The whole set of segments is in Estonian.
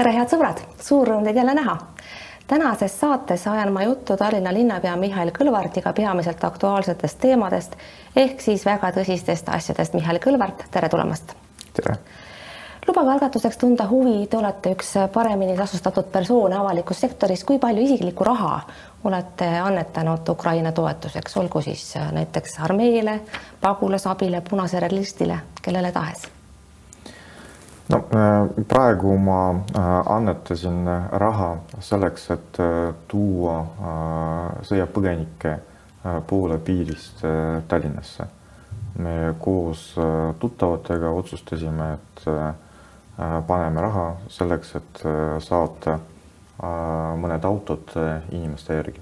tere, head sõbrad, suur rõõm teid jälle näha. tänases saates ajan ma juttu Tallinna linnapea Mihhail Kõlvartiga peamiselt aktuaalsetest teemadest ehk siis väga tõsistest asjadest. Mihhail Kõlvart, tere tulemast. tere. lubage algatuseks tunda huvi, te olete üks paremini tasustatud persoone avalikus sektoris, kui palju isiklikku raha olete annetanud Ukraina toetuseks, olgu siis näiteks armeele, pagulasabile, Punasele Ristile, kellele tahes no äh, praegu ma äh, annetasin raha selleks, et äh, tuua sõjapõgenikke poole piirist Tallinnasse. me koos tuttavatega otsustasime, et paneme raha selleks, et saata mõned autod inimeste järgi.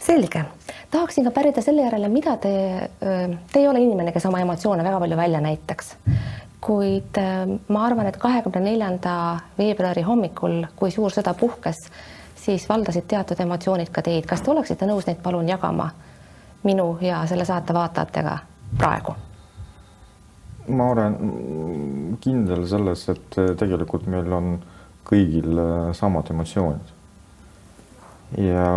selge, tahaksin ka pärida selle järele, mida te, te ei ole inimene, kes oma emotsioone väga palju välja näitaks kuid äh, ma arvan, et kahekümne neljanda veebruari hommikul, kui suur sõda puhkes, siis valdasid teatud emotsioonid ka teid. kas te oleksite nõus neid palun jagama minu ja selle saate vaatajatega praegu? ma olen kindel selles, et tegelikult meil on kõigil äh, samad emotsioonid. ja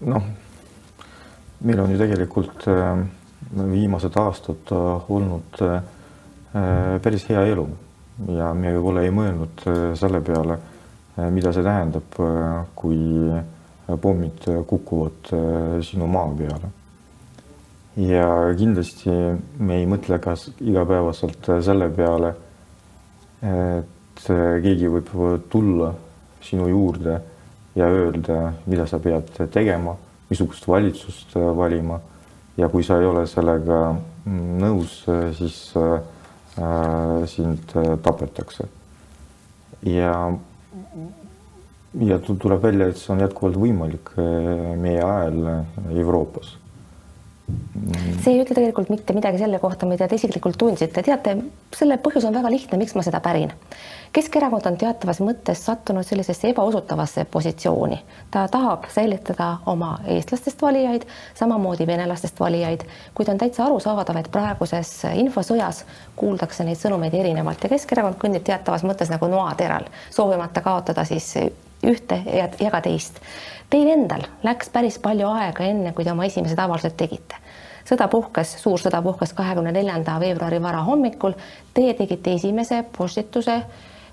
noh, meil on ju tegelikult äh, viimased aastad olnud Äh, päris hea elu ja me võib-olla ei mõelnud äh, selle peale, äh, mida see tähendab, kui pommid kukuvad sinu maa peale. ja kindlasti me ei mõtle ka igapäevaselt selle peale, et keegi võib tulla sinu juurde ja öelda, mida sa pead tegema, missugust valitsust valima ja kui sa ei ole sellega mm, nõus, siis äh, Äh, sind äh, tapetakse. ja, ja tuleb välja, et see on jätkuvalt võimalik äh, meie ajal Euroopas see ei ütle tegelikult mitte midagi selle kohta, mida te isiklikult tundsite, teate, selle põhjus on väga lihtne, miks ma seda pärin. Keskerakond on teatavas mõttes sattunud sellisesse ebausutavasse positsiooni. ta tahab säilitada oma eestlastest valijaid, samamoodi venelastest valijaid, kuid on täitsa arusaadav, et praeguses infosõjas kuuldakse neid sõnumeid erinevalt ja Keskerakond kõndib teatavas mõttes nagu noateral, soovimata kaotada siis ühte ja, ja ka teist. Teil endal läks päris palju aega, enne kui te oma esimesed avaldused tegite sõda puhkes, suur sõda puhkes kahekümne neljanda veebruari varahommikul. Teie tegite esimese postituse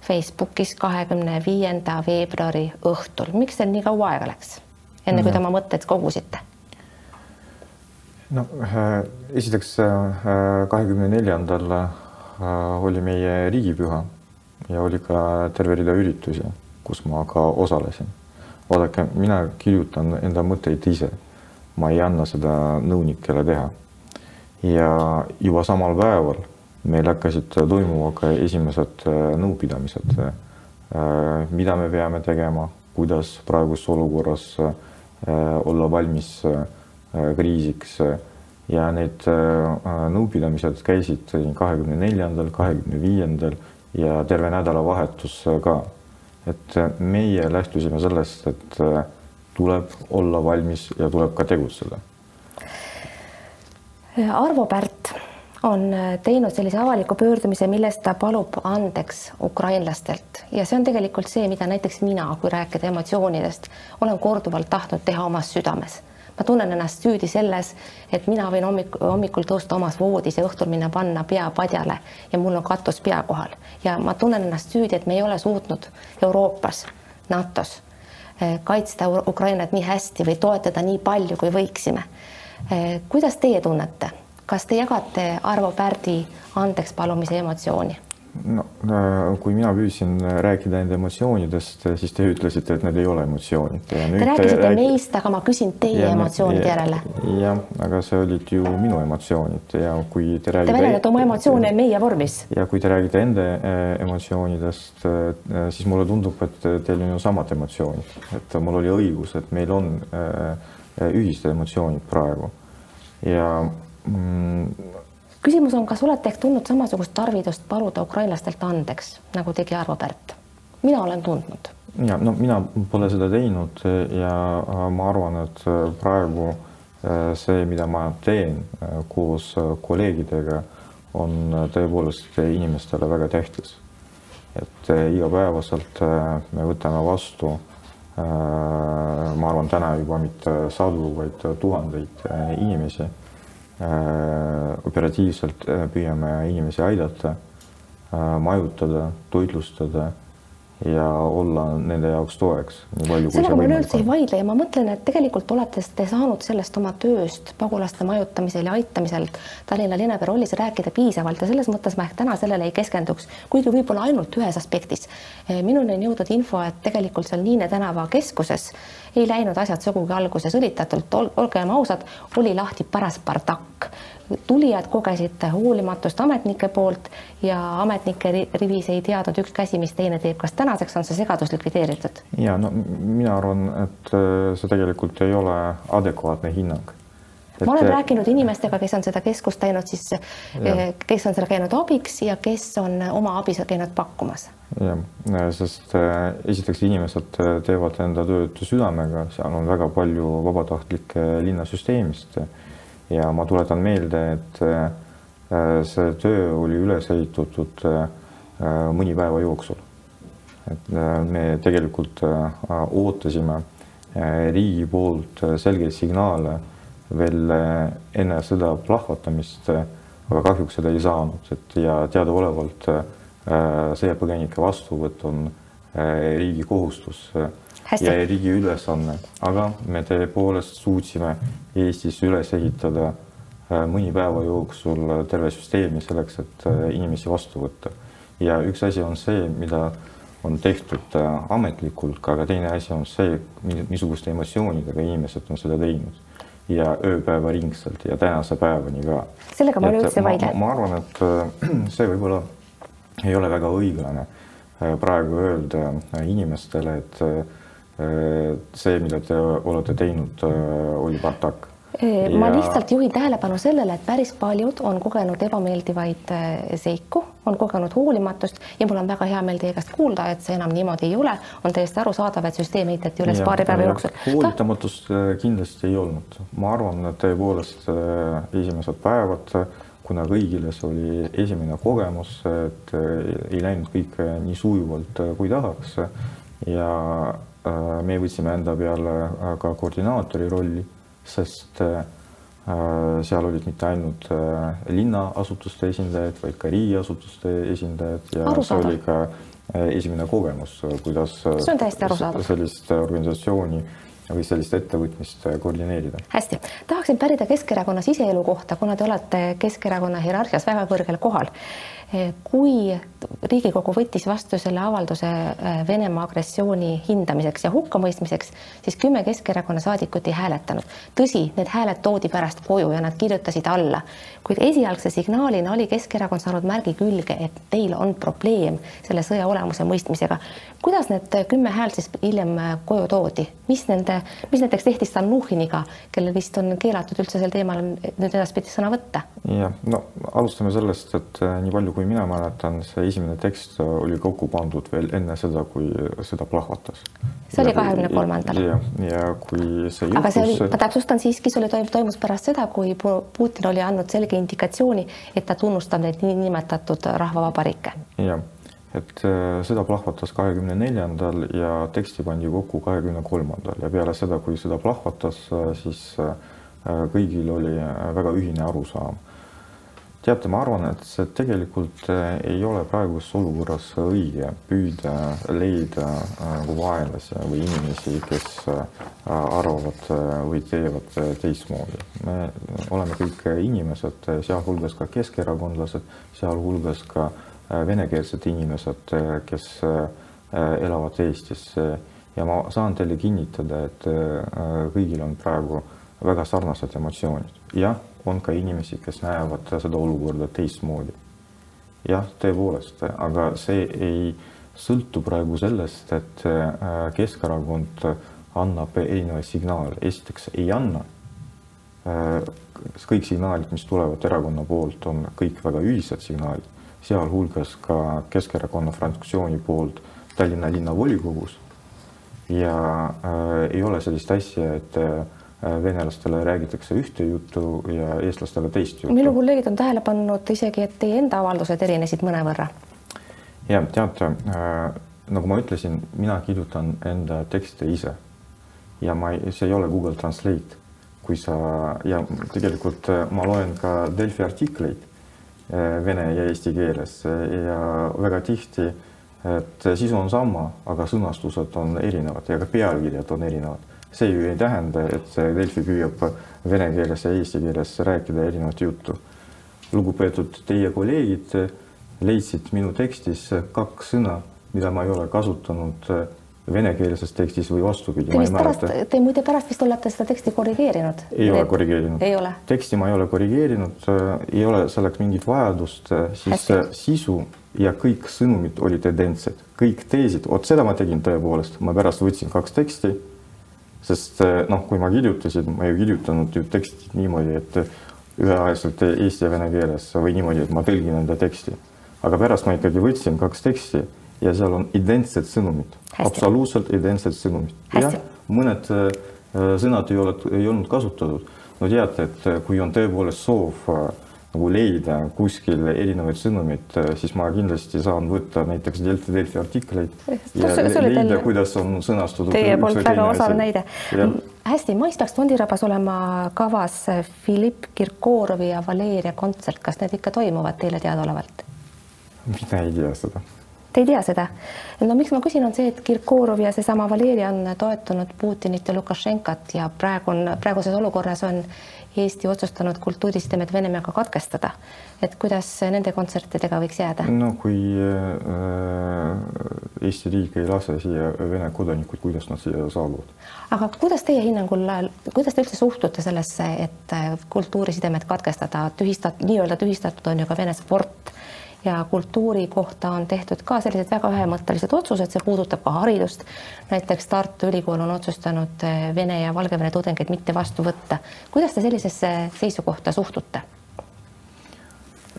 Facebookis kahekümne viienda veebruari õhtul. miks teil nii kaua aega läks, enne kui te oma mõtteid kogusite? no äh, esiteks äh, kahekümne neljandal äh, oli meie riigipüha ja oli ka terve rida üritusi, kus ma ka osalesin. vaadake, mina kirjutan enda mõtteid ise ma ei anna seda nõunikele teha. ja juba samal päeval meil hakkasid toimuma ka esimesed äh, nõupidamised, äh, mida me peame tegema, kuidas praeguses olukorras äh, olla valmis kriisiks ja need nõupidamised käisid kahekümne neljandal, kahekümne viiendal ja terve nädalavahetus ka. Et meie lähtusime sellest, et tuleb olla valmis ja tuleb ka tegutseda. Arvo Pärt on teinud sellise avaliku pöördumise, milles ta palub andeks ukrainlastelt ja see on tegelikult see, mida näiteks mina, kui rääkida emotsioonidest, olen korduvalt tahtnud teha omas südames. Ma tunnen ennast süüdi selles, et mina võin hommik, hommikul tõusta omas voodis ja õhtul minna panna pea padjale ja mul on katus pea kohal ja ma tunnen ennast süüdi, et me ei ole suutnud Euroopas, NATO-s Eh, kaitsta Ukrainat nii hästi või toetada nii palju, kui võiksime. Eh, kuidas teie tunnete, kas te jagate Arvo Pärdi andeks palumise emotsiooni? No kui mina püüdsin rääkida enda emotsioonidest, siis te ütlesite, et need ei ole emotsioonid. Te rääkisite räägi... neist, aga ma küsin teie ja, emotsioonide järele. jah, aga see olid ju minu emotsioonid ja kui te räägite. Te väljendate oma emotsioone meie vormis. ja kui te räägite enda äh, emotsioonidest, äh, siis mulle tundub, et teil on ju samad emotsioonid, et mul oli õigus, et meil on äh, ühised emotsioonid praegu ja mm, küsimus on, kas olete ehk tundnud samasugust tarvidust paluda ukrainlastelt andeks, nagu tegi Arvo Pärt? mina olen tundnud. ja no mina pole seda teinud ja äh, ma arvan, et äh, praegu äh, see, mida ma teen koos kolleegidega, on tõepoolest inimestele väga tähtis. et igapäevaselt me võtame vastu ma arvan, täna juba mitte sadu, vaid tuhandeid inimesi. Operatiivselt püüame inimesi aidata, majutada, toitlustada ja olla nende jaoks toeks nii palju, kui see võimalik on. ei vaidle ja ma mõtlen, et tegelikult olete te saanud sellest oma tööst pagulaste majutamisel ja aitamisel Tallinna linnapea rollis rääkida piisavalt ja selles mõttes ma ehk täna sellele ei keskenduks, kuigi võib-olla ainult ühes aspektis. minuni on jõudnud info, et tegelikult seal Niine tänava keskuses ei läinud asjad sugugi alguses õlitatult Ol, olgem ausad, oli lahti paras bardakk tulijad kogesid hoolimatust ametnike poolt ja ametnike rivis ei teadnud üks käsi, mis teine teeb. kas tänaseks on see segadus likvideeritud? ja no mina arvan, et äh, see tegelikult ei ole adekvaatne hinnang. ma olen rääkinud inimestega, kes on seda keskust teinud, siis. Äh, kes on seal käinud abiks ja kes on oma abi käinud pakkumas. jah, sest äh, esiteks inimesed teevad enda tööd südamega, seal on väga palju vabatahtlikke linnasüsteemist ja ma tuletan meelde, et äh, see töö oli üles ehitatud äh, mõni päeva jooksul. et äh, me tegelikult ootasime riigi poolt selgeid signaale veel enne sõda plahvatamist, aga kahjuks seda ei saanud, et ja teadaolevalt sõjapõgenike vastuvõtt on riigi kohustus Hästi. ja riigi ülesanne, aga me tõepoolest suutsime Eestis üles ehitada äh, mõni päeva jooksul terve süsteemi selleks, et äh, inimesi vastu võtta. ja üks asi on see, mida on tehtud äh, ametlikult, aga teine asi on see, missuguste emotsioonidega inimesed on seda teinud ja ööpäevaringselt ja tänase päevani ka. sellega ma üldse ei vaidle. ma arvan, et see võib-olla ei ole väga õiglane praegu öelda inimestele, et see, mida te olete teinud, oli Bartak. ma lihtsalt juhin tähelepanu sellele, et päris paljud on kogenud ebameeldivaid seiku, on kogenud hoolimatust ja mul on väga hea meel teie käest kuulda, et see enam niimoodi ei ole, on täiesti arusaadav, et süsteem ehitati üles paari päeva jooksul. hoolitamatust kindlasti ei olnud, ma arvan, et tõepoolest esimesed päevad kuna kõigile see oli esimene kogemus, et ei läinud kõik nii sujuvalt, kui tahaks ja Äh, me võtsime enda peale äh, ka koordinaatori rolli, sest äh, seal olid mitte ainult linnaasutuste esindajad, vaid ka riigiasutuste esindajad ja see oli ka esimene kogemus, kuidas sellist organisatsiooni või sellist ettevõtmist koordineerida. hästi, tahaksin pärida Keskerakonna siseelu kohta, kuna te olete Keskerakonna hierarhias väga kõrgel kohal kui Riigikogu võttis vastu selle avalduse äh, Venemaa agressiooni hindamiseks ja hukkamõistmiseks, siis kümme Keskerakonna saadikut ei hääletanud. tõsi, need hääled toodi pärast koju ja nad kirjutasid alla, kuid esialgse signaalina oli Keskerakond saanud märgi külge, et teil on probleem selle sõja olemuse mõistmisega. kuidas need kümme häält siis hiljem äh, koju toodi, mis nende, mis näiteks tehti Stalnuhhiniga, kellel vist on keelatud üldse sel teemal nüüd edaspidi sõna võtta? jah, no alustame sellest, et nii palju kui mina mäletan, see esimene tekst oli kokku pandud veel enne seda, kui sõda plahvatas. see oli kahekümne kolmandal. ja, ja kui see juhtus. aga see oli, ma täpsustan siiski, see oli toimus, toimus pärast seda, kui Putin oli andnud selge indikatsiooni, et ta tunnustab neid niinimetatud rahvavabariike. jah, et äh, sõda plahvatas kahekümne neljandal ja teksti pandi kokku kahekümne kolmandal ja peale seda, kui sõda plahvatas, äh, siis äh, kõigil oli väga ühine arusaam teate, ma arvan, et see tegelikult äh, ei ole praeguses olukorras õige püüda leida nagu vaenlasi või inimesi, kes äh, arvavad või teevad teistmoodi. me oleme kõik inimesed, sealhulgas ka keskerakondlased, sealhulgas ka venekeelsed inimesed, kes elavad Eestis ja ma saan teile kinnitada, et kõigil on praegu väga sarnased emotsioonid. jah on ka inimesi, kes näevad seda olukorda teistmoodi. jah, tõepoolest, aga see ei sõltu praegu sellest, et äh, Keskerakond annab erinevaid signaale. esiteks ei anna. Äh, kõik signaalid, mis tulevad erakonna poolt, on kõik väga ühised signaalid, sealhulgas ka Keskerakonna fraktsiooni poolt Tallinna linnavolikogus. ja äh, ei ole sellist asja, et äh, venelastele räägitakse ühte juttu ja eestlastele teist juttu. minu kolleegid on tähele pannud isegi, et teie enda avaldused erinesid mõnevõrra. ja teate äh,, nagu ma ütlesin, mina kirjutan enda tekste ise ja ma ei, see ei ole Google Translate, kui sa ja tegelikult äh, ma loen ka Delfi artikleid äh, vene ja eesti keeles ja väga tihti, et sisu on sama, aga sõnastused on erinevad ja ka pealkirjad on erinevad. See ju ei tähenda, et Delfi püüab vene keeles ja eesti keeles rääkida erinevat juttu. lugupeetud teie kolleegid leidsid minu tekstis kaks sõna, mida ma ei ole kasutanud venekeelses tekstis või vastupidi. Te vist pärast, te muide pärast vist olete seda teksti korrigeerinud? ei ole korrigeerinud. teksti ma ei ole korrigeerinud, ei ole selleks mingit vajadust, siis Hästi. sisu ja kõik sõnumid olid identsed, kõik teesid, vot seda ma tegin tõepoolest, ma pärast võtsin kaks teksti, sest noh, kui ma kirjutasin, ma ei kirjutanud ju teksti niimoodi, et üheaegselt eesti ja vene keeles või niimoodi, et ma tõlgin enda teksti aga pärast ma ikkagi võtsin kaks teksti ja seal on identsed sõnumid, absoluutselt identsed sõnumid. jah, mõned äh, sõnad ei ole, ei olnud kasutatud. no teate, et kui on tõepoolest soov äh, nagu leida kuskil erinevaid sõnumeid, siis ma kindlasti saan võtta näiteks Delfi, Delfi artikleid ja leida, kuidas on sõnastatud. Teie poolt väga osav näide. hästi, mais peaks Tondirabas olema kavas Filipp Kirkorovi ja Valeria kontsert, kas need ikka toimuvad teile teadaolevalt? mina ei tea seda. Te ei tea seda? no miks ma küsin, on see, et Kirkorov ja seesama Valeri on toetanud Putinit ja Lukašenkat ja praegu on, praeguses olukorras on Eesti otsustanud kultuurisidemed Venemaaga katkestada. et kuidas nende kontsertidega võiks jääda? no kui äh, Eesti riik ei lase siia Vene kodanikud, kuidas nad siia saabuvad? aga kuidas teie hinnangul, kuidas te üldse suhtute sellesse, et kultuurisidemed katkestada, tühistat-, nii-öelda tühistatud on ju ka Vene sport ja kultuuri kohta on tehtud ka sellised väga ühemõttelised otsused, see puudutab ka haridust. näiteks Tartu Ülikool on otsustanud eh, Vene ja Valgevene tudengeid mitte vastu võtta. kuidas te sellisesse seisukohta suhtute?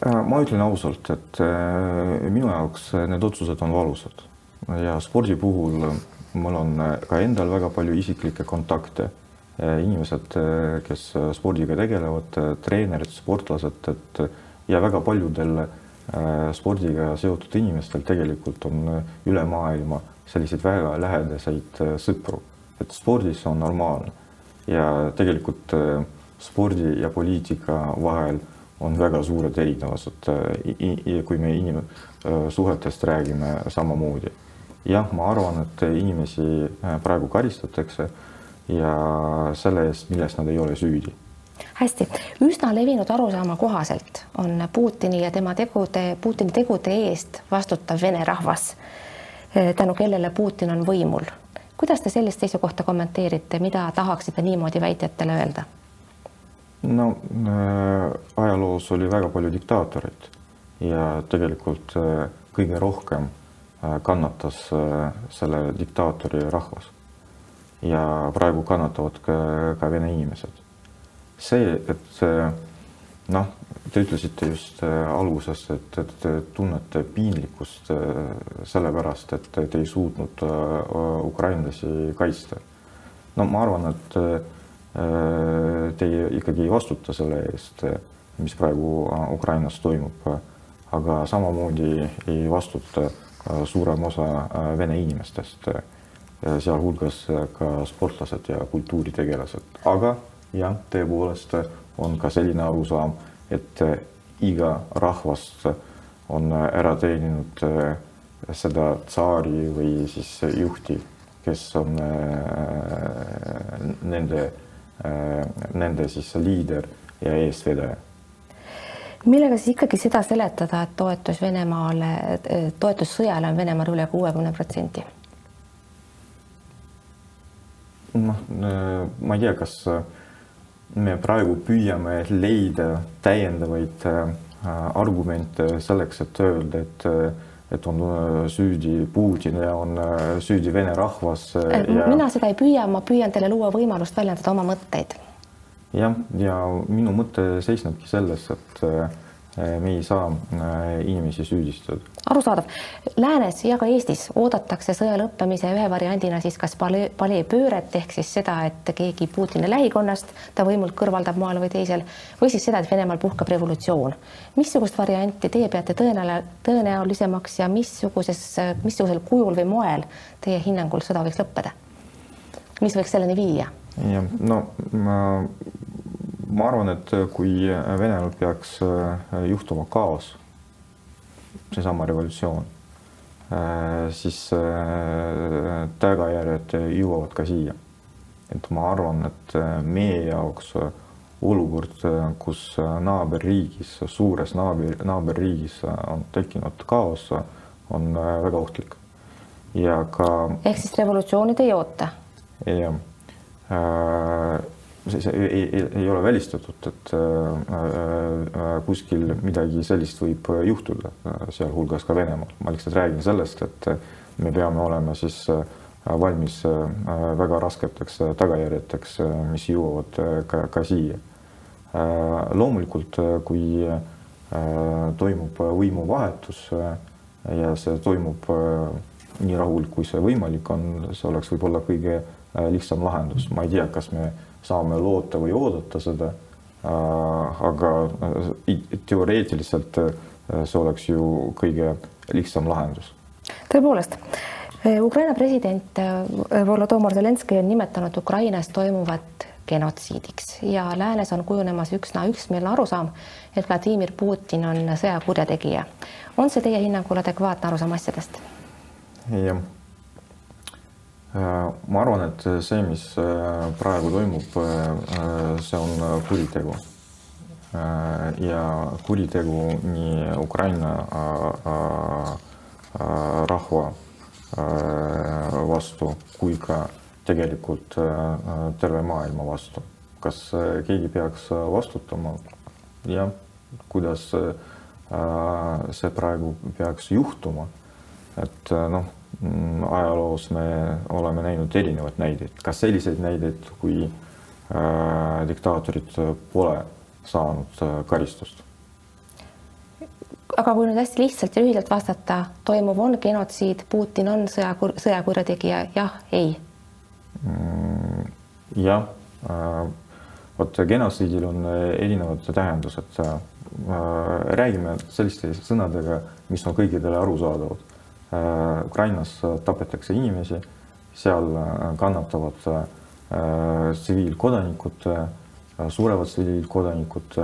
Äh, ma ütlen ausalt, et äh, minu jaoks need otsused on valusad ja spordi puhul mul on ka endal väga palju isiklikke kontakte. inimesed, kes spordiga tegelevad, treenerid, sportlased, et ja väga paljudel Äh, spordiga seotud inimestel tegelikult on äh, üle maailma selliseid väga lähedaseid äh, sõpru, et spordis on normaalne. Ja tegelikult spordi ja poliitika vahel on väga suured erinevused, kui me inimsuhetest räägime samamoodi. jah, ma arvan, et inimesi praegu karistatakse ja selle eest, milles nad ei ole süüdi hästi, üsna levinud arusaama kohaselt on Putini ja tema tegude, Putini tegude eest vastutav Vene rahvas, eh, tänu kellele Putin on võimul. kuidas te sellist seisukohta kommenteerite, mida tahaksite niimoodi väitjatele öelda? no äh, ajaloos oli väga palju diktaatoreid ja tegelikult äh, kõige rohkem äh, kannatas äh, selle diktaatori rahvas. ja praegu kannatavad ka, ka vene inimesed see, et noh, te ütlesite just äh, alguses, et, et te tunnete piinlikkust äh, sellepärast, et te ei suutnud äh, ukrainlasi kaitsta. no ma arvan, et teie ikkagi ei vastuta selle eest, mis praegu Ukrainas toimub, aga samamoodi ei vastuta suurem osa vene inimestest, sealhulgas ka sportlased ja kultuuritegelased, aga jah, tõepoolest on ka selline arusaam, et eh, iga rahvas on ära teeninud seda tsaari või siis juhti, kes on nende, nende siis liider ja eestvedaja millega siis ikkagi seda seletada, et toetus Venemaale, toetus sõjale on Venemaal üle kuuekümne protsendi? noh, ma ei tea, kas me praegu püüame leida täiendavaid äh, argumente selleks, et öelda, et et on äh, süüdi Putin ja on äh, süüdi vene rahvas. Ja... mina seda ei püüa, ma püüan teile luua võimalust väljendada oma mõtteid. jah, ja minu mõte seisnebki selles, et me ei saa inimesi süüdistada. arusaadav. Läänes ja ka Eestis oodatakse sõja lõppemise ühe variandina siis kas palee, paleepööret ehk siis seda, et keegi Putini lähikonnast ta võimult kõrvaldab moel või teisel või siis seda, et Venemaal puhkeb revolutsioon. missugust varianti teie peate tõenäol-, tõenäolisemaks ja missuguses, missugusel kujul või moel teie hinnangul sõda võiks lõppeda? mis võiks selleni viia? jah, no ma ma arvan, et kui Venemaal peaks äh, juhtuma kaos, seesama revolutsioon, äh, siis äh, tagajärjed jõuavad ka siia. et ma arvan, et meie jaoks olukord, kus naaberriigis, suures naaber, naaberriigis on tekkinud kaos, on väga ohtlik. ja ka. ehk siis revolutsiooni te ei oota? jah see, ei, ei, ei ole välistatud, et äh, äh, kuskil midagi sellist võib juhtuda, sealhulgas ka Venemaal. ma lihtsalt räägin sellest, et me peame olema siis äh, valmis väga rasketeks tagajärjedeks, äh, mis jõuavad ka, ka siia. loomulikult, kui toimub võimuvahetus ja see toimub nii rahulikult, kui see võimalik on, see oleks võib-olla kõige lihtsam lahendus. ma ei tea, kas me saame loota või oodata seda. Äh, aga äh, teoreetiliselt äh, see oleks ju kõige lihtsam lahendus. tõepoolest, Ukraina president Volodõmõr Zelenskõi on nimetanud Ukrainas toimuvat genotsiidiks ja läänes on kujunemas üksna üksmeelne arusaam, et Vladimir Putin on sõjakurjategija. on see teie hinnangul adekvaatne arusaam asjadest? jah ma arvan, et see, mis äh, praegu toimub, äh, see on kuritegu. ja kuritegu nii Ukraina rahva vastu kui ka tegelikult terve maailma vastu. kas keegi peaks vastutama? jah, kuidas see praegu peaks juhtuma? et noh ajaloos me oleme näinud erinevaid näiteid, kas selliseid näiteid, kui äh, diktaatorid pole saanud äh, karistust? aga kui nüüd hästi lihtsalt ja lühidalt vastata, toimuv on genotsiid, Putin on sõjakur-, sõjakurjategija, jah, ei mm,? jah äh,, vot genotsiidil on erinevad tähendused äh,. räägime selliste sõnadega, mis on kõikidele arusaadavad Äh, Ukrainas tapetakse inimesi, seal äh, kannatavad äh, tsiviilkodanikud, surevad tsiviilkodanikud,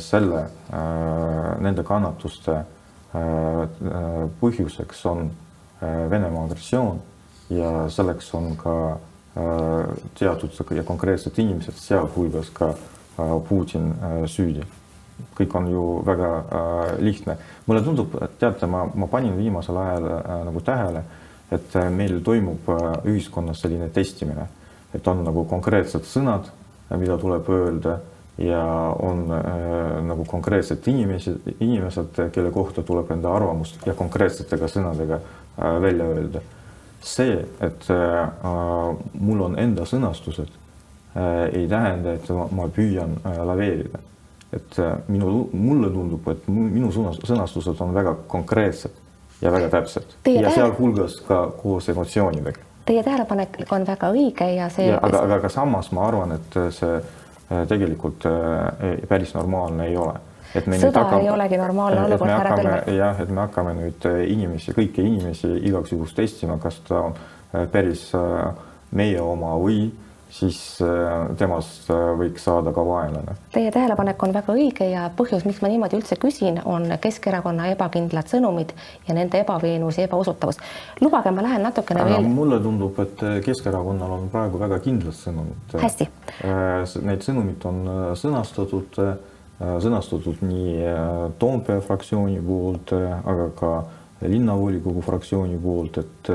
selle, nende kannatuste põhjuseks on Venemaa agressioon ja selleks on ka teatud ja konkreetsed inimesed, sealhulgas ka Putin süüdi kõik on ju väga äh, lihtne. mulle tundub, et teate, ma, ma panin viimasel ajal äh, nagu tähele, et äh, meil toimub äh, ühiskonnas selline testimine, et on nagu konkreetsed sõnad, äh, mida tuleb öelda ja on äh, nagu konkreetsed inimesed, inimesed, kelle kohta tuleb enda arvamust ja konkreetsetega sõnadega äh, välja öelda. see, et äh, mul on enda sõnastused äh,, ei tähenda, et ma, ma püüan äh, laveerida et äh, minu, mulle tundub, et minu sõnastused on väga konkreetsed ja väga täpsed Teie ja tähele... sealhulgas ka koos emotsioonidega. Teie tähelepanek on väga õige ja see. aga, aga ka samas ma arvan, et see äh, tegelikult äh, päris normaalne ei ole. et me sõda hakkame, ei olegi normaalne olukord, härra Kõlvart. jah, et me hakkame nüüd inimesi, kõiki inimesi igaks juhuks testima, kas ta on päris meie oma või siis äh, temast äh, võiks saada ka vaenlane. Teie tähelepanek on väga õige ja põhjus, miks ma niimoodi üldse küsin, on Keskerakonna ebakindlad sõnumid ja nende ebaveenus ja ebausutavus. lubage, ma lähen natukene Aga veel. mulle tundub, et Keskerakonnal on praegu väga kindlad sõnumid. hästi. Äh, need sõnumid on sõnastatud, sõnastatud nii Toompea fraktsiooni poolt, aga ka linnavolikogu fraktsiooni poolt, et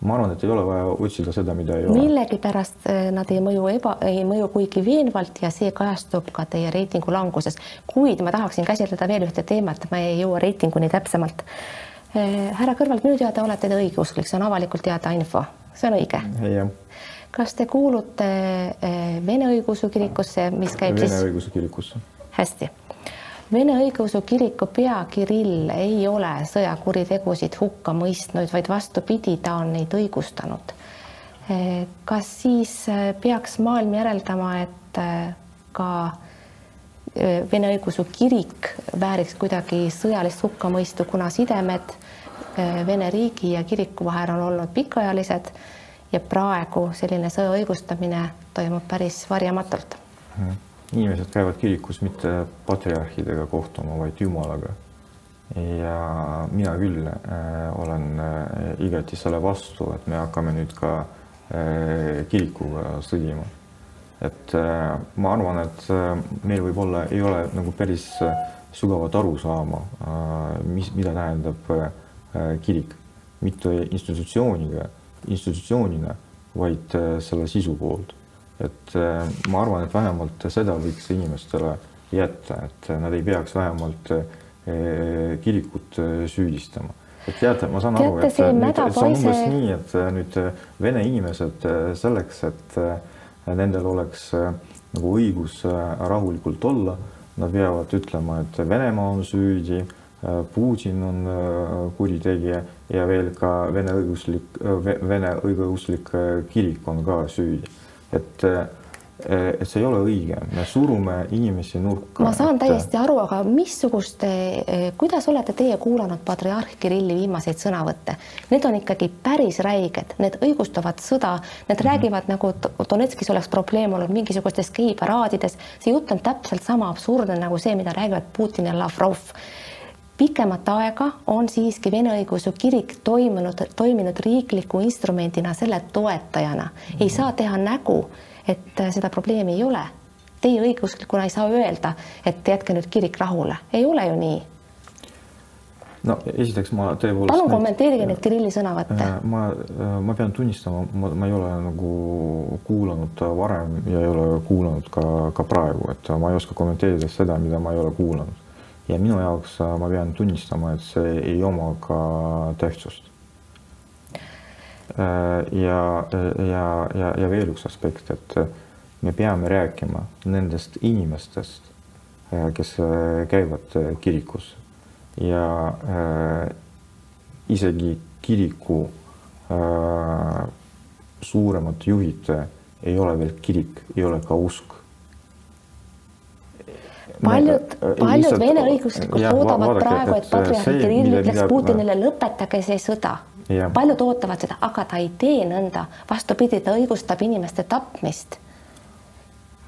ma arvan, et ei ole vaja otsida seda, mida ei ole. millegipärast äh, nad ei mõju eba, ei mõju kuigi veenvalt ja see kajastub ka teie reitingu languses. kuid ma tahaksin käsitleda veel ühte teemat, ma ei jõua reitinguni täpsemalt. Äh, härra Kõrvalt, minu teada olete te õigeusklik, see on avalikult teada info, see on õige? kas te kuulute äh, Vene õigeusu kirikusse, mis käib Vene siis? Vene õigeusu kirikusse. hästi Vene Õigeusu Kiriku pea Kirill ei ole sõjakuritegusid hukka mõistnud, vaid vastupidi, ta on neid õigustanud. kas siis peaks maailm järeldama, et ka Vene Õigeusu Kirik vääriks kuidagi sõjalist hukkamõistu, kuna sidemed Vene riigi ja kiriku vahel on olnud pikaajalised ja praegu selline sõja õigustamine toimub päris varjamatult mm inimesed käivad kirikus mitte patriarhidega kohtuma, vaid Jumalaga. ja mina küll äh, olen äh, igati selle vastu, et me hakkame nüüd ka äh, kirikuga sõdima. et ma arvan, et meil võib-olla ei ole nagu päris sügavat arusaama mis, mida tähendab äh, kirik, mitte institutsiooniga, institutsioonina, vaid selle sisu poolt et äh, ma arvan, et vähemalt seda võiks inimestele jätta, et nad ei peaks vähemalt äh, kirikut äh, süüdistama. et teate, ma saan aru, et, nüüd, et see on umbes nii, et nüüd vene inimesed selleks, et nendel oleks nagu õigus rahulikult olla, nad peavad ütlema, et Venemaa on süüdi, Putin on kuritegija ja veel ka vene õiguslik, vene õigeusklik kirik on ka süüdi et et see ei ole õige, me surume inimesi nurka. ma saan täiesti aru, aga missuguste, kuidas olete teie kuulanud patriarh Kirilli viimaseid sõnavõtte? Need on ikkagi päris räiged, need õigustavad sõda, need mm -hmm. räägivad nagu Donetskis oleks probleem olnud mingisugustes geiparaadides, see jutt on täpselt sama absurdne nagu see, mida räägivad Putin ja Lavrov pikemat aega on siiski Vene Õigeusu Kirik toimunud, toiminud riikliku instrumendina, selle toetajana mm. -hmm. ei saa teha nägu, et seda probleemi ei ole. Teie õigeusklikuna ei saa öelda, et jätke nüüd kirik rahule, ei ole ju nii. no esiteks ma tõepoolest. palun kommenteerige neid Kirilli sõnavõtte. Äh, ma, äh, ma pean tunnistama, ma, ma ei ole nagu kuulanud varem ja ei ole kuulanud ka, ka praegu, et ma ei oska kommenteerida seda, mida ma ei ole kuulanud ja minu jaoks äh, ma pean tunnistama, et see ei oma ka tähtsust. Äh, ja, ja, ja, ja veel üks aspekt, et me peame rääkima nendest inimestest, äh, kes käivad kirikus ja äh, isegi kiriku äh, suuremad juhid ei ole veel kirik, ei ole ka usk paljud, paljud lihtsalt, Vene õigeusklikud ootavad vaadake, praegu, et patriarh Kirill ütleks Putinile, lõpetage see sõda. paljud ootavad seda, aga ta ei tee nõnda, vastupidi, ta õigustab inimeste tapmist.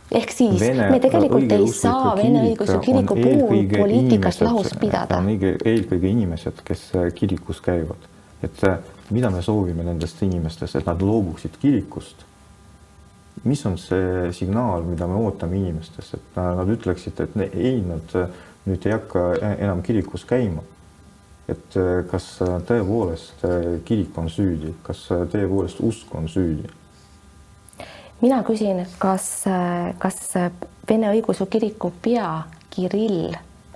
Ehk siis Vene, me tegelikult ei saa Vene õigeusu kiriku puhul poliitikast lahus pidada. on eelkõige inimesed, kes kirikus käivad, et mida me soovime nendest inimestest, et nad loobuksid kirikust mis on see signaal, mida me ootame inimestest, et nad ütleksid, et ne, ei, nad nüüd ei hakka enam kirikus käima. et kas tõepoolest kirik on süüdi, kas tõepoolest usk on süüdi? mina küsin, kas, kas Vene Õigeusu Kiriku pea Kirill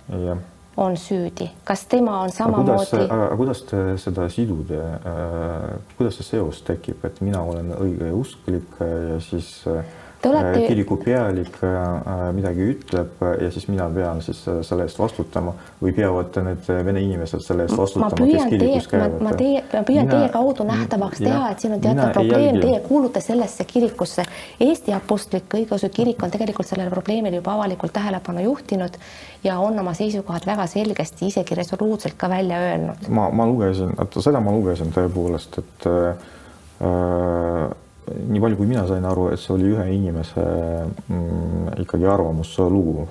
ja on süüdi, kas tema on samamoodi? aga kuidas te seda sidude äh,, kuidas see seos tekib, et mina olen õigeusklik ja siis äh, olete... Äh, kiriku pealik äh, midagi ütleb ja siis mina pean siis selle eest vastutama või peavad need vene inimesed selle eest vastutama, kes kirikus käivad? ma teie, ma püüan mina, teie kaudu nähtavaks teha, et siin on teatav probleem, teie kuulute sellesse kirikusse. Eesti Apostlik-Õigeusu Kirik on tegelikult sellele probleemile juba avalikult tähelepanu juhtinud ja on oma seisukohad väga selgesti, isegi resoluutselt ka välja öelnud. ma, ma lugesin, seda ma lugesin tõepoolest, et äh, nii palju, kui mina sain aru, et see oli ühe inimese mm, ikkagi arvamuslugu,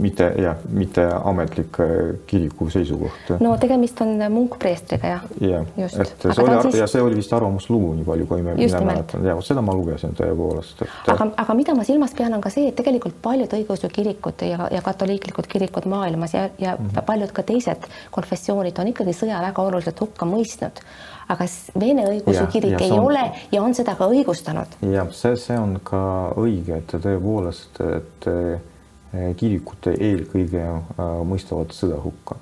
mitte jah, mitte ametlik äh, kiriku seisukoht. no tegemist on munkpreestriga jah. jah, et see oli siis... ja see oli vist arvamuslugu, nii palju, kui me, mina mäletan, ja seda ma lugesin tõepoolest et.... aga, aga mida ma silmas pean, on ka see, et tegelikult paljud õigeusu kirikud ja, ja katoliiklikud kirikud maailmas ja, ja mm -hmm. paljud ka teised konfessioonid on ikkagi sõja väga oluliselt hukka mõistnud aga Vene õigeusu kirik ja ei on... ole ja on seda ka õigustanud. jah, see, see on ka õige, et tõepoolest, et eh, kirikud eelkõige äh, mõistavad sõda hukka.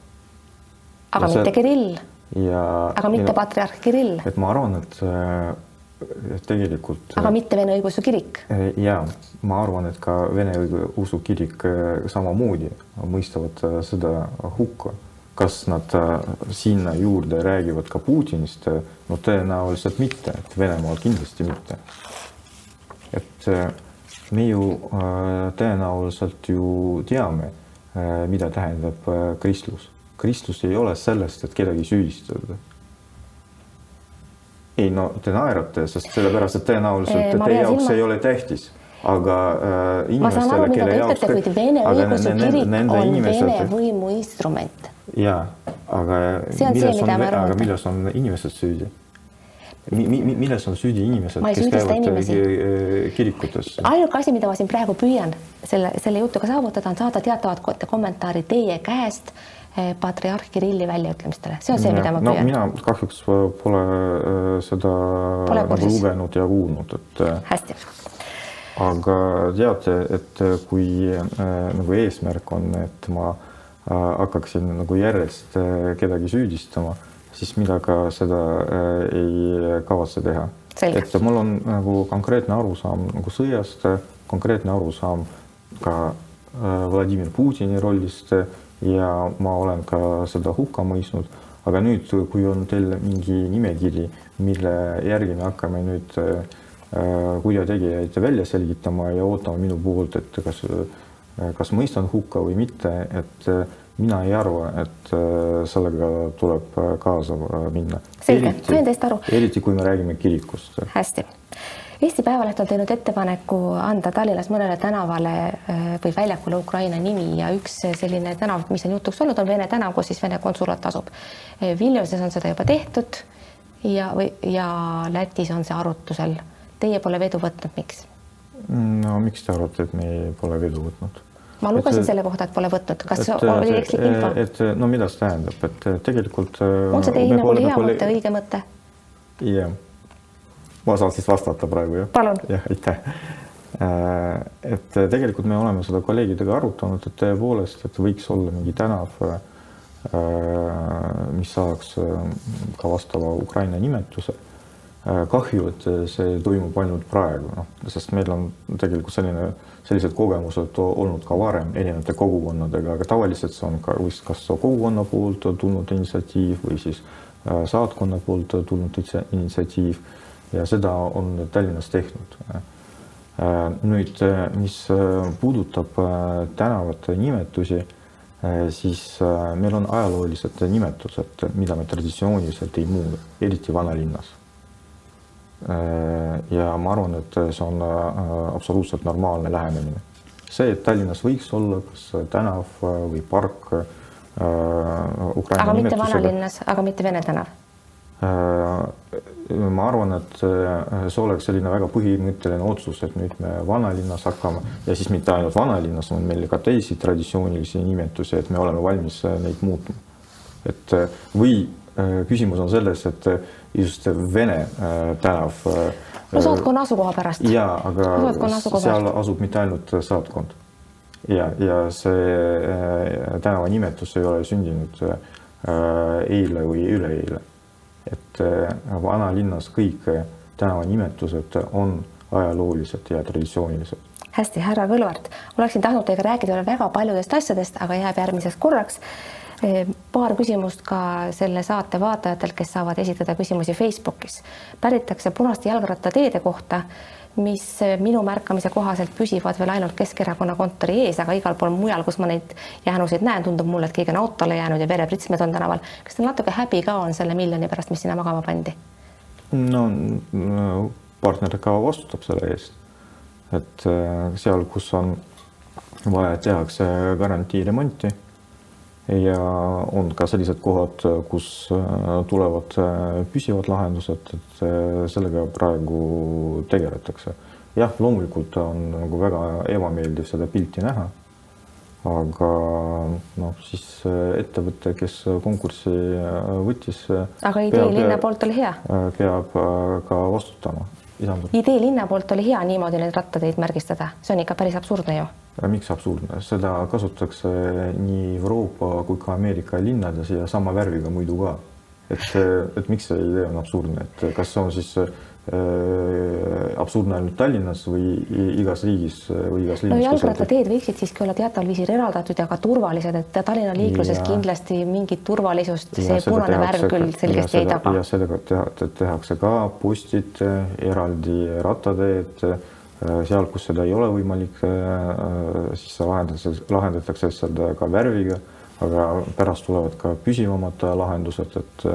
aga ja mitte see... Kirill. ja. aga mitte ja, patriarh Kirill. et ma arvan, et äh, tegelikult. aga mitte Vene Õigeusu Kirik? ja ma arvan, et ka Vene Õigeusu Kirik samamoodi mõistavad seda hukka. Kas nad sinna juurde räägivad ka Putinist? no tõenäoliselt mitte, et Venemaal kindlasti mitte. et me ju tõenäoliselt ju teame, mida tähendab kristlus. kristlus ei ole sellest, et kedagi süüdistada ei no te naerate, sest sellepärast, et tõenäoliselt teie jaoks ei ole tähtis, aga äh, inimestele, kelle jaoks. Vene õigeusu kirik on inimesed... Vene võimu instrument. ja, aga milles on, aga milles on inimesed süüdi? Mi, mi, milles on süüdi inimesed, kes käivad inimesi. Äh, kirikutes? ainuke asi, mida ma siin praegu püüan selle, selle jutuga saavutada, on saada teatavat kommentaari teie käest Eh, patriarh Kirilli väljaütlemistele, see on see, mida ma no, püüan. mina kahjuks pole äh, seda pole nagu lugenud ja kuulnud, et. Äh, hästi. Aga teate, et äh, kui nagu eesmärk on, et ma hakkaksin nagu järjest kedagi süüdistama, siis mina ka seda ei kavatse teha. et mul on nagu konkreetne arusaam nagu sõjast, konkreetne arusaam ka Vladimir Putini rollist ja ma olen ka seda hukka mõistnud. aga nüüd, kui on teil mingi nimekiri, mille järgi me hakkame nüüd äh, kurjategijaid välja selgitama ja ootama minu poolt, et kas, kas mõistan hukka või mitte, et äh, mina ei arva, et äh, sellega tuleb kaasa minna. selge, sain teist aru. eriti kui me räägime kirikust. hästi Eesti Päevaleht on teinud ettepaneku anda Tallinnas mõnele tänavale äh, või väljakule Ukraina nimi ja üks selline tänav, mis on jutuks olnud, on Vene tänav, kus siis Vene konsulaat asub. Äh, Vilniuses on seda juba tehtud ja, või ja Lätis on see arutusel. Teie pole vedu võtnud, miks? no miks te arvate, et me pole vedu võtnud? ma lugesin et, selle kohta, et pole võtnud, kas et, oli ekslik info? et no mida see tähendab, et tegelikult. on see teie hinnangul hea mõte, õige mõte? jah ma saan siis vastata praegu jah? jah, aitäh. Äh, et tegelikult me oleme seda kolleegidega arutanud, et tõepoolest, et võiks olla mingi tänav, äh, mis saaks äh, ka vastava Ukraina nimetuse. Kahju, et see toimub ainult praegu, noh, sest meil on tegelikult selline, sellised kogemused olnud ka varem erinevate kogukonnadega, aga tavaliselt see on ka vist kas kogukonna poolt tulnud initsiatiiv või siis saatkonna poolt tulnud initsiatiiv ja seda on Tallinnas tehtud. nüüd, mis puudutab tänavate nimetusi, siis meil on ajaloolised nimetused, mida me traditsiooniliselt ei muuda, eriti vanalinnas. Ja ma arvan, et see on absoluutselt normaalne lähenemine. see, et Tallinnas võiks olla kas tänav või park. aga mitte vanalinnas, aga mitte Vene tänav Äh, ma arvan, et äh, see oleks selline väga põhimõtteline otsus, et nüüd me vanalinnas hakkame ja siis mitte ainult vanalinnas, on meil ka teisi traditsioonilisi nimetusi, et me oleme valmis äh, neid muutma. et või küsimus on selles, et just Vene tänav. no saatkonna asukoha pärast. ja, aga seal asub mitte ainult saatkond ja, ja see tänavanimetus ei ole sündinud eile või üleeile et äh, vanalinnas kõik äh, tänavanimetused on ajaloolised ja traditsioonilised. hästi, härra Kõlvart, oleksin tahtnud teiega rääkida veel väga paljudest asjadest, aga jääb järgmiseks korraks. Äh, paar küsimust ka selle saate vaatajatelt, kes saavad esitada küsimusi Facebookis. päritakse punaste jalgrattateede kohta mis minu märkamise kohaselt püsivad veel ainult Keskerakonna kontori ees, aga igal pool mujal, kus ma neid jäänuseid näen, tundub mulle, et keegi on autole jäänud ja verepritsmed on tänaval. kas teil natuke häbi ka on selle miljoni pärast, mis sinna magama pandi? no, partner ka vastutab selle eest. et äh, seal, kus on vaja, tehakse garantiiremonti ja on ka sellised kohad, kus äh, tulevad äh, püsivad lahendused, et äh, sellega praegu tegeletakse. jah, loomulikult on nagu väga ebameeldiv seda pilti näha. aga noh, siis ettevõte, kes konkurssi võttis. aga idee peab, linna poolt oli hea. peab ka vastutama. idee linna poolt oli hea niimoodi neid rattateid märgistada, see on ikka päris absurdne ju miks absurdne, seda kasutatakse nii Euroopa kui ka Ameerika linnades ja sama värviga muidu ka. et, et miks see idee on absurdne, et kas on siis absurdne ainult Tallinnas või igas riigis või igas linnas. no jalgrattateed võiksid siiski olla teataval viisil eraldatud ja ka turvalised, et Tallinna liikluses ja. kindlasti mingit turvalisust ja see punane värv küll selgesti ei taga. ja sellega teha, tehakse ka postid, eraldi rattateed seal, kus seda ei ole võimalik, siis lahendatakse, lahendatakse seda ka värviga, aga pärast tulevad ka püsivamad lahendused, et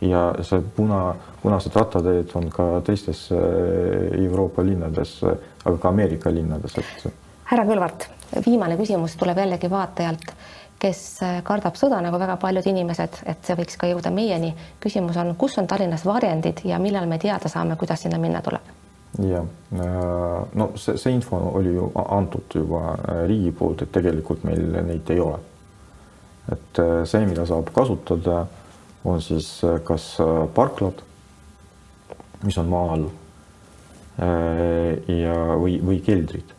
ja see puna, punased rattateed on ka teistes äh, Euroopa linnades, aga ka Ameerika linnades, et. härra Kõlvart, viimane küsimus tuleb jällegi vaatajalt, kes äh, kardab sõda nagu väga paljud inimesed, et see võiks ka jõuda meieni. küsimus on, kus on Tallinnas varjendid ja millal me teada saame, kuidas sinna minna tuleb? Jah, äh, no see, see info oli ju antud juba riigi poolt, et tegelikult meil neid ei ole. et see, mida saab kasutada on siis äh, kas äh, parklad, mis on maa all äh, ja, või, või keldrid.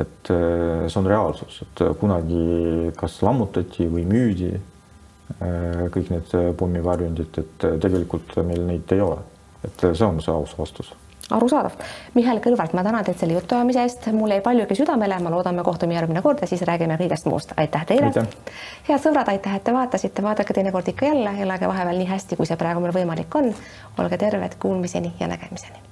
et see on reaalsus, et kunagi kas lammutati või müüdi kõik need pommivarjundid, et tegelikult meil neid ei ole. et see on see aus vastus arusaadav. Mihhail Kõlvart, ma tänan teid selle jutuajamise eest, mul jäi paljugi südamele, ma loodan, me kohtume järgmine kord ja siis räägime kõigest muust. aitäh teile. head sõbrad, aitäh, et te vaatasite, vaadake teinekord ikka jälle, elage vahepeal nii hästi, kui see praegu meil võimalik on. olge terved, kuulmiseni ja nägemiseni